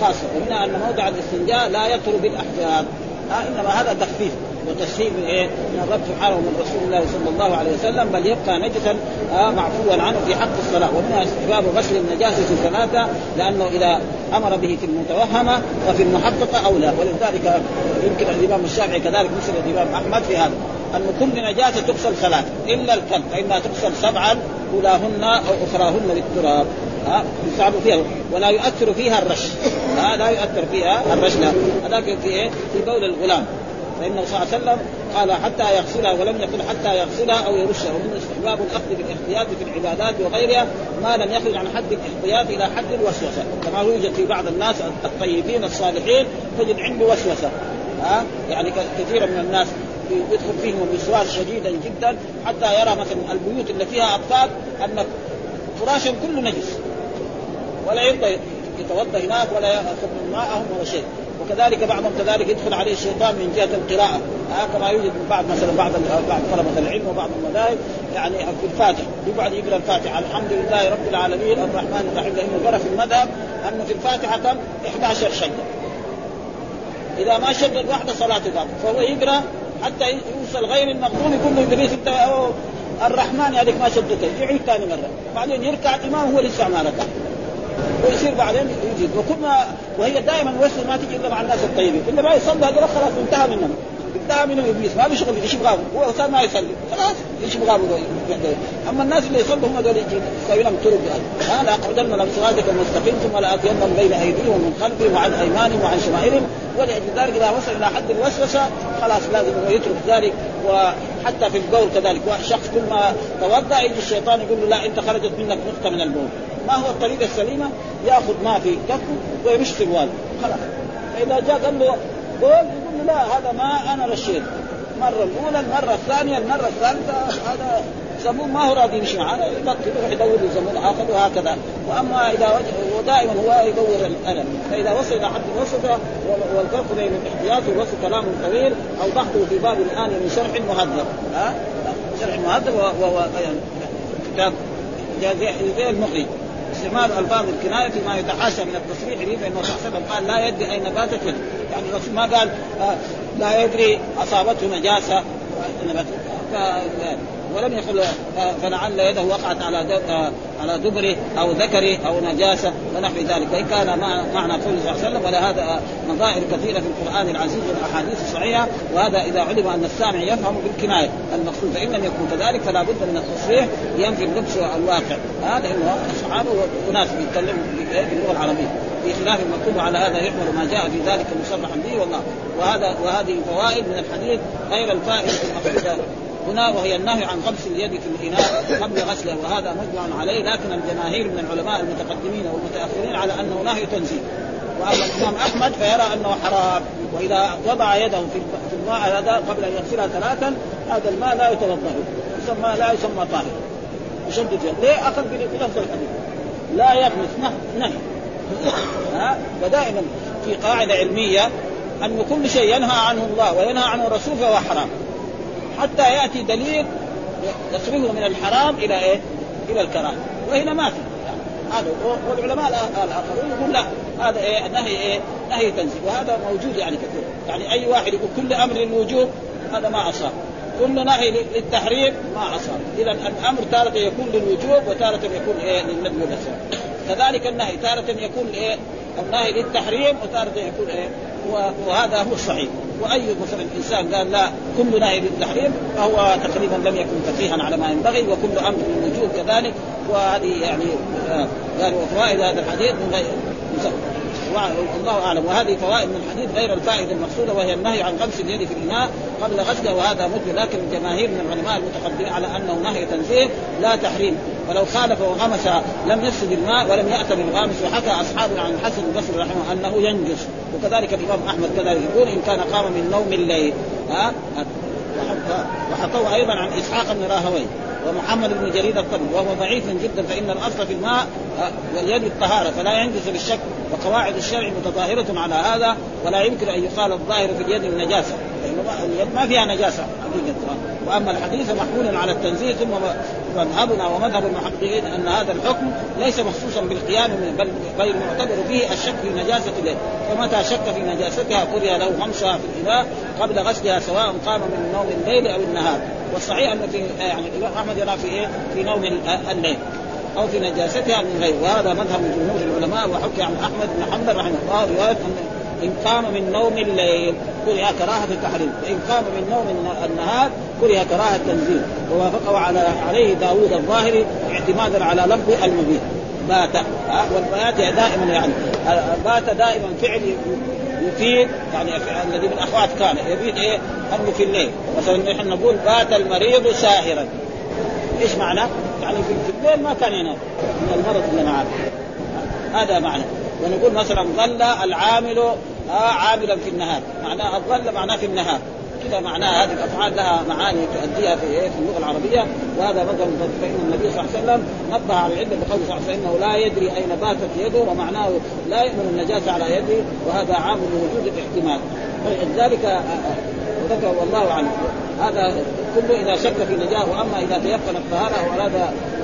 خاصة. ومنها أن موضع الاستنجاء لا يطهر بالأحجار. آه إنما هذا تخفيف. من إيه؟ من الرب سبحانه ومن رسول الله صلى الله عليه وسلم بل يبقى نجسا آه معفوا عنه في حق الصلاة. ومنها استحباب غسل النجاسة ثلاثة لأنه إذا أمر به في المتوهمه وفي المحققة أولى. ولذلك يمكن الإمام الشافعي كذلك مثل الإمام أحمد في هذا أن كل نجاسة تغسل ثلاث إلا الكلب فإنها تغسل سبعا أولاهن أو أخراهن بالتراب ها يصعب فيها ولا يؤثر فيها الرش. ها لا يؤثر فيها الرش هذاك في إيه؟ في بول الغلام. فانه صلى الله عليه وسلم قال حتى يغسلها ولم يقل حتى يغسلها أو يرشها. ومن استحباب الاخذ بالاحتياط في العبادات وغيرها ما لم يخرج عن حد الاحتياط إلى حد الوسوسة. كما يوجد في بعض الناس الطيبين الصالحين تجد عنده وسوسة. ها؟ يعني كثيرا من الناس يدخل فيهم الوسواس شديدا جدا حتى يرى مثلا البيوت اللي فيها أطفال أن فراشهم كله نجس. ولا يرضى يتوضأ هناك ولا يأخذ من ماءهم ولا شيء. وكذلك بعضهم كذلك يدخل عليه الشيطان من جهة القراءة. آه كما يوجد من بعض مثلا بعض بعض طلبة العلم وبعض المذاهب يعني في الفاتحة. يقعد يقرأ الفاتحة. الحمد لله رب العالمين. الرحمن الرحيم. لأنه قرا في المذهب انه في الفاتحة كم 11 شده إذا ما شدد واحدة صلاته باطله فهو يقرأ حتى يوصل غير المغضوب يقول له ابليس أنت الرحمن هذيك ما شدتك يعيد ثاني مرة. بعدين يركع الإمام هو لسه ما ركع. ويصير بعدين يجيب وكنا وهي دائما الوسوسه ما تجي إلا مع الناس الطيبين. اللي ما يصلي هذول خلاص انتهى منهم انتهى منهم إبليس. ما له شغل إيش يبغاه هو صار ما يصلي. خلاص إيش يبغاه أما الناس اللي يصلوا هم هذول يسوي لهم طرق. لا اقعدن لهم صراطك المستقيم ثم لاتينهم بين أيديهم ومن خلفهم وعن أيمانهم وعن شمائلهم. ولأجل ذلك إذا وصل إلى حد الوسوسة خلاص لازم هو يترك ذلك. وحتى في البول كذلك شخص كل ما توضأ يجي الشيطان يقول له لا أنت خرجت منك نقطة من البول. ما هو الطريقة السليمة؟ يأخذ ما في كفه ويرش في الوالد خلاص. فإذا جاء قال له يقول لا هذا ما أنا رشيت. المره الأولى المرة الثانية المرة الثالثة هذا زمون ما هو راضي يمشي معاه يبطل يروح يدور له زمون آخر وهكذا. وأما إذا ودائما هو يدور الألم. فإذا وصل إلى حد الوسطى والفرق بين الاحتياط والوسط كلام طويل أوضحته في باب الآن من شرح مهذب. ها؟ شرح مهذب وهو يعني كتاب زي المغري استعمال ألفاظ الكناية فيما يتحاشى من التصريح به فانه صلى قال لا يدري أين باتت يعني الرسول ما قال آه لا يدري أصابته نجاسة ولم يقل فلعل يده وقعت على على دبره أو ذكره أو نجاسة ونحو ذلك. وإن كان معنى قول صلى الله عليه وسلم ولهذا نظائر كثيرة في القرآن العزيز والأحاديث الصحيحة وهذا إذا علم أن السامع يفهم بالكناية المقصود. فإن لم يكن كذلك فلا بد من التصريح ينفي اللبس الواقع هذا انه الصحابة وناس بيتكلموا باللغة العربية. بخلاف المكتوب على هذا يحمل ما جاء في ذلك مصرحا به والله. وهذا وهذه فوائد من الحديث غير الفائدة المقصودة هنا وهي النهي عن غمس اليد في الإناء قبل غسله وهذا مجمع عليه لكن الجماهير من العلماء المتقدمين والمتأخرين على أنه نهي تنزيل. وأما الإمام أحمد فيرى أنه حرام وإذا وضع يده في الماء هذا قبل أن يغسلها ثلاثا هذا الماء لا يتوضأ يسمى لا يسمى طاهر. يشدد يده ليه؟ أخذ بنفس الحديث. لا يغمس نهي نهي. ها؟ ودائما في قاعدة علمية أن كل شيء ينهى عنه الله وينهى عنه الرسول فهو حرام. حتى يأتي دليل يصرفه من الحرام إلى إيه؟ إلى الكراهه وهنا ما في. هذا والعلماء الآخرون يقول لا هذا إيه؟ نهي إيه؟ نهي تنزيل. وهذا موجود يعني كثير. يعني أي واحد يقول كل أمر للوجوب هذا ما أصاب. كل نهي للتحريم ما أصاب. اذا الأمر تارة يكون للوجوب وتارة يكون إيه؟ والاسلام كذلك النهي تارة يكون إيه؟ النهي للتحريم وتارة يكون إيه؟ وهذا هو الصحيح. وأي مثلا إنسان قال لا كل نهي للتحريم فهو تقريبا لم يكن فقيها على ما ينبغي وكل أمر للوجوب كذلك. وهذه يعني آه، قالوا فوائد هذا الحديث من غير والله أعلم. وهذه فوائد من الحديث غير الفائدة المقصودة وهي النهي عن غمس اليد في الاناء قبل غسله. وهذا مجمل. لكن الجماهير من العلماء المتقدمين على أنه نهي تنزيه لا تحريم. ولو خالف وغمس لم يفسد الماء ولم يأت بالغامس. وحكى أصحابنا عن الحسن البصري رحمه أنه ينجس. وكذلك الإمام أحمد كذلك يقول إن كان قام من نوم الليل. ها؟ وحكوا أيضا عن إسحاق بن راهويه ومحمد بن جرير الطبري وهو ضعيف جدا فإن الأصل في الماء واليد الطهارة فلا ينجس بالشك. وقواعد الشرع متظاهره على هذا ولا يمكن أن يقال الظاهر في اليد النجاسة. لأنه اليد ما فيها نجاسة حقيقة. وأما الحديث محمول على التنزيه ثم مذهبنا ومذهب المحققين أن هذا الحكم ليس مخصوصا بالقيام بل بل المعتبر به الشك في نجاسة اليد. فمتى شك في نجاستها قرئ له غمسها في الإناء قبل غسلها سواء قام من نوم الليل أو النهار. والصحيح أن في يعني الامام أحمد يرى في إيه؟ في نوم الليل أو في نجاستها من غير. وهذا مذهب جمهور العلماء وحكي عن أحمد بن حنبل رحمه الله رواية أن إن قام من نوم الليل كره كراهة التحريم. وإن قام من نوم النهار كره كراهة التنزيل ووافقه على عليه داوود الظاهري اعتمادا على لفظ المبيت بات. والبيات دائما يعني. بات دائما فعل يفيد يعني الذي من أخوات كان. يفيد إيه؟ أنه في الليل. مثلا نحن نقول بات المريض ساهرا. إيش معنى؟ يعني في الليل ما كان ينام. من المرض اللي معاه هذا معنى. ونقول مثلا ظل العامل آه عاملا في النهار. معناه الظل معناه في النهار. كذا معناها هذه الأفعال لها معاني تؤديها في إيه؟ في اللغة العربية. وهذا مثلا فإن النبي صلى الله عليه وسلم نبه على العله بقوله صلى الله عليه وسلم إنه لا يدري أين باتت يده ومعناه لا يؤمن النجاسه على يده وهذا عام لوجود الاحتمال. فلذلك آه، آه، ذكر والله أعلم. هذا كله إذا شك في نجاة وأما إذا تيقن الطهاره واراد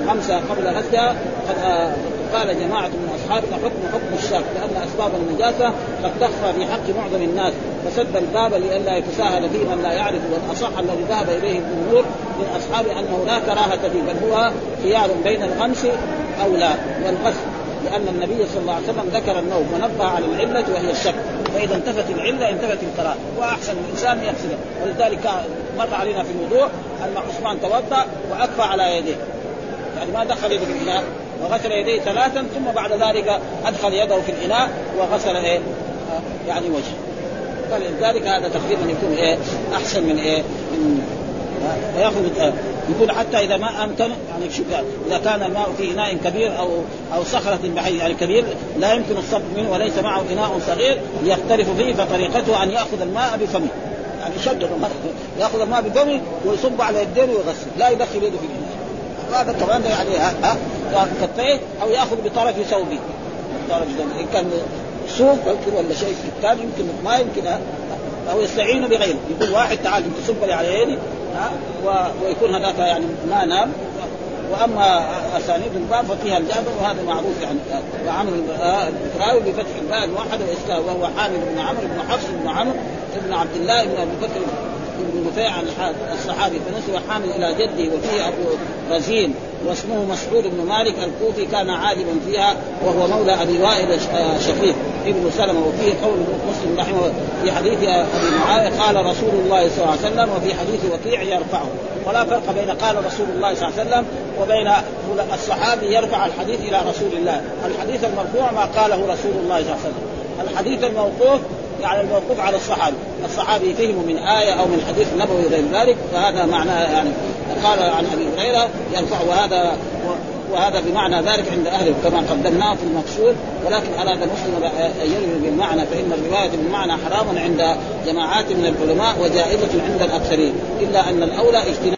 خمسه قبل غسلها قد آه، قال جماعة من أصحابنا حكم حكم الشاك لأن أسباب النجاسة قد تخفى في حق معظم الناس. فسد الباب لئلا يتساهل فيه من لا يعرف والأصح الذي ذهب إليه الجمهور من أصحاب أنه لا كراهة فيه بل هو خيار بين الغمس أو لا والغسل لأن النبي صلى الله عليه وسلم ذكر النوم ونبه على العلة وهي الشك. فإذا انتفت العلة انتفت الكراهة وأحسن الإنسان يغسله ولذلك مر علينا في الموضوع أن عثمان توضأ وأكفى على يديه. يعني ما دخل يده وغسل يديه ثلاثا ثم بعد ذلك أدخل يده في الإناء وغسل إيه يعني وجهه. فلذلك هذا تقريبا يكون إيه أحسن من إيه من وياخذ يقول حتى إذا ما أمكن يعني شوف إذا كان الماء في إناء كبير أو أو صخرة بحي يعني كبير لا يمكن الصب منه وليس معه إناء صغير يختلف فيه فطريقته أن يأخذ الماء بفمه. يعني يشدد يأخذ الماء بفمه ويصب على يديه ويغسل لا يدخل يده في الإناء. هذا كمان يعني ها كفيه أو يأخذ بطرف ثوبه طرف إن كان سوق ولا شيء ثاني يمكن ما يمكن أو يستعين بغيره. يقول واحد تعال أنت صب لي على يدي ويكون هذاك يعني ما نام. وأما أسانيد الباب ففيها الجابر وهذا معروف يعني. وعمر البكراوي بفتح الباء الواحد واسكان وهو حامد بن عمرو بن حفص بن عمرو بن عبد الله بن أبي بكر بن نفيع عن الصحابي فنسب حامل إلى جده وفيه أبو رزين. واسمه مسعود بن مالك الكوفي كان عالما فيها وهو مولى أبي وائل شقيق ابن سلمة وفيه قول مسلم رحمه في حديث أبي معاوية قال رسول الله صلى الله عليه وسلم وفي حديث وكيع يرفعه. ولا فرق بين قال رسول الله صلى الله عليه وسلم وبين الصحابي يرفع الحديث إلى رسول الله، الحديث المرفوع ما قاله رسول الله صلى الله عليه وسلم، الحديث الموقوف يعني الموقوف على الصحابي، الصحابي فهموا من آية أو من حديث نبوي غير ذلك فهذا معناه يعني قال عن أبي هريرة يرفع وهذا وهذا بمعنى ذلك عند أهله كما قدمناه في المقصود. ولكن اراد مسلم أن يروي بالمعنى فإن الرواية بالمعنى حرام عند جماعات من العلماء وجائزة عند الأكثرين. إلا أن الأولى اجتناب